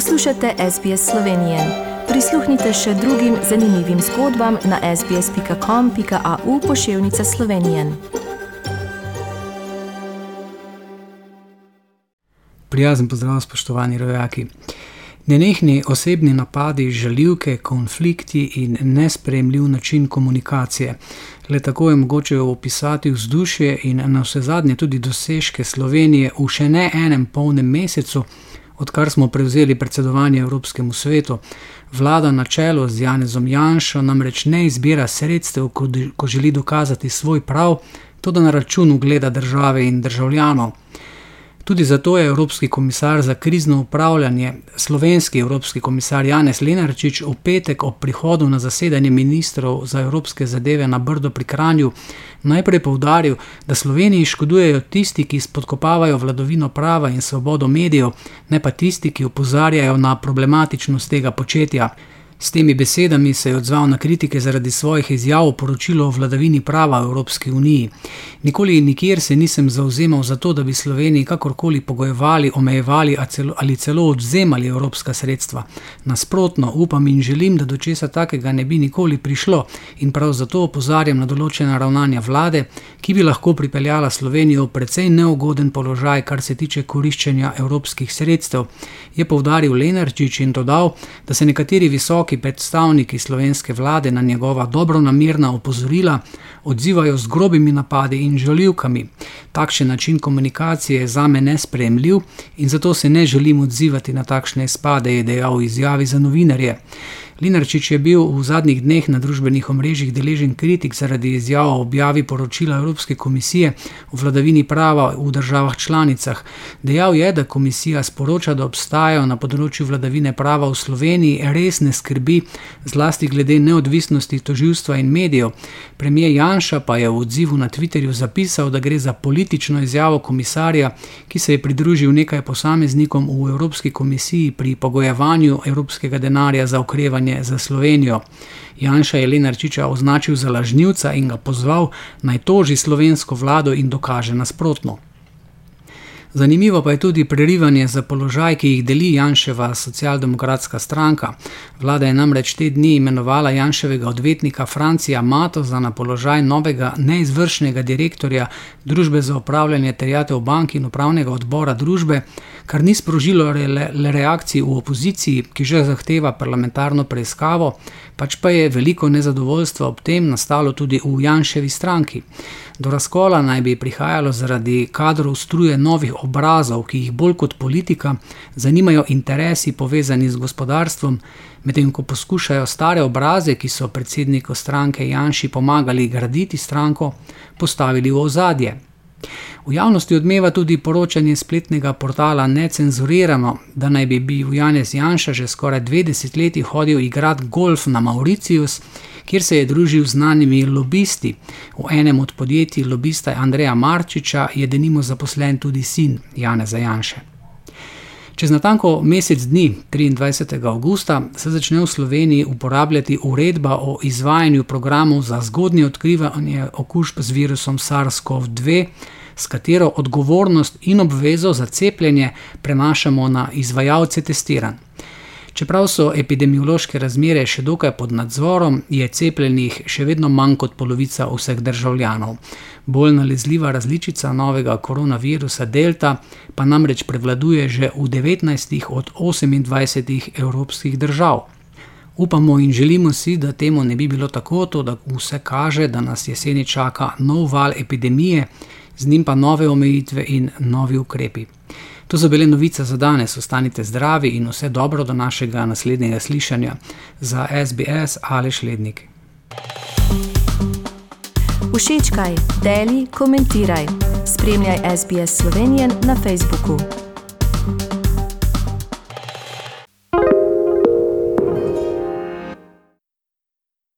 Poslušate SBS Slovenije. Prisluhnite še drugim zanimivim zgodbam na sbsp.com.au pošiljka Slovenije. Prijazen pozdrav, spoštovani rojaki. Nenehni osebni napadi, žaljivke, konflikti in nespremljiv način komunikacije. Le tako je mogoče opisati vzdušje in na vse zadnje tudi dosežke Slovenije v še ne enem polnem mesecu, odkar smo prevzeli predsedovanje Evropskemu svetu. Vlada na čelu z Janezom Janšo namreč ne izbira sredstev, ko, želi dokazati svoj prav, tudi na račun ugleda države in državljanov. Tudi zato je Evropski komisar za krizno upravljanje, slovenski Evropski komisar Janez Lenarčič, v petek ob prihodu na zasedanje ministrov za evropske zadeve na Brdo pri Kranju najprej povdaril, da Sloveniji škodujejo tisti, ki spodkopavajo vladovino prava in svobodo medijev, ne pa tisti, ki opozarjajo na problematičnost tega početja. S temi besedami se je odzval na kritike zaradi svojih izjav o poročilu o vladavini prava v Evropski uniji. Nikoli in nikjer se nisem zauzemal za to, da bi Sloveniji kakorkoli pogojevali, omejevali ali celo odzemali evropska sredstva. Nasprotno, upam in želim, da do česa takega ne bi nikoli prišlo in prav zato opozarjam na določena ravnanja vlade, ki bi lahko pripeljala Slovenijo v precej neugoden položaj, kar se tiče koriščenja evropskih sredstev, je povdaril Lenarčič in dodal, da se nekateri visoki visoki predstavniki slovenske vlade na njegova dobronamerna opozorila odzivajo z grobimi napadi in žaljivkami. Takšen način komunikacije je za me nespremljiv in zato se ne želim odzivati na takšne izpade, je dejal v izjavi za novinarje. Linarčič je bil v zadnjih dneh na družbenih omrežjih deležen kritik zaradi izjav o objavi poročila Evropske komisije o vladavini prava v državah članicah. Dejal je, da komisija sporoča, da obstajajo na področju vladavine prava v Sloveniji resne skrbi, zlasti glede neodvisnosti toživstva in medijev. Premijer Janša pa je v odzivu na Twitterju zapisal, da gre za politično izjavo komisarja, ki se je pridružil nekaj posameznikom v Evropski komisiji pri pogojevanju evropskega denarja za okrevanje kampanje za Slovenijo. Janša je Lenarčiča označil za lažnivca in ga pozval naj toži slovensko vlado in dokaže nasprotno. Zanimivo pa je tudi prerivanje za položaj, ki jih deli Janševa socialdemokratska stranka. Vlada je namreč te dni imenovala Janševega odvetnika Francija Matoza na položaj novega neizvršnega direktorja Družbe za upravljanje terjatev bank in upravnega odbora družbe, kar ni sprožilo le, le reakcij v opoziciji, ki že zahteva parlamentarno preiskavo, pač pa je veliko nezadovoljstva ob tem nastalo tudi v Janševi stranki. Do razkola naj bi prihajalo zaradi kadrov struje novih obrazov, ki jih bolj kot politika zanimajo interesi povezani z gospodarstvom, medtem ko poskušajo stare obraze, ki so predsedniku stranke Janši pomagali graditi stranko, postavili v ozadje. V javnosti odmeva tudi poročanje spletnega portala Necenzurirano, da naj bi bil Janez Janša že skoraj dve desetletji hodil igrati golf na Mauricius, kjer se je družil z znanimi lobisti. V enem od podjetij lobista Andreja Marčiča je denimo zaposlen tudi sin Janeza Janše. Čez natanko mesec dni, 23. augusta, se začne v Sloveniji uporabljati uredba o izvajanju programov za zgodnje odkrivanje okužb z virusom SARS-CoV-2, s katero odgovornost in obvezo za cepljenje prenašamo na izvajalce testiranj. Čeprav so epidemiološke razmere še dokaj pod nadzorom, je cepljenih še vedno manj kot polovica vseh državljanov. Bolj nalezljiva različica novega koronavirusa Delta pa namreč prevladuje že v 19 od 28 evropskih držav. Upamo in želimo si, da temu ne bi bilo tako, to da vse kaže, da nas jeseni čaka nov val epidemije, z njim pa nove omejitve in novi ukrepi. To so bile novice za danes, ostanite zdravi in vse dobro do našega naslednjega slišanja za SBS ali Šlednik. Všečkaj, deli, komentiraj. Spremljaj SBS Slovenijo na Facebooku.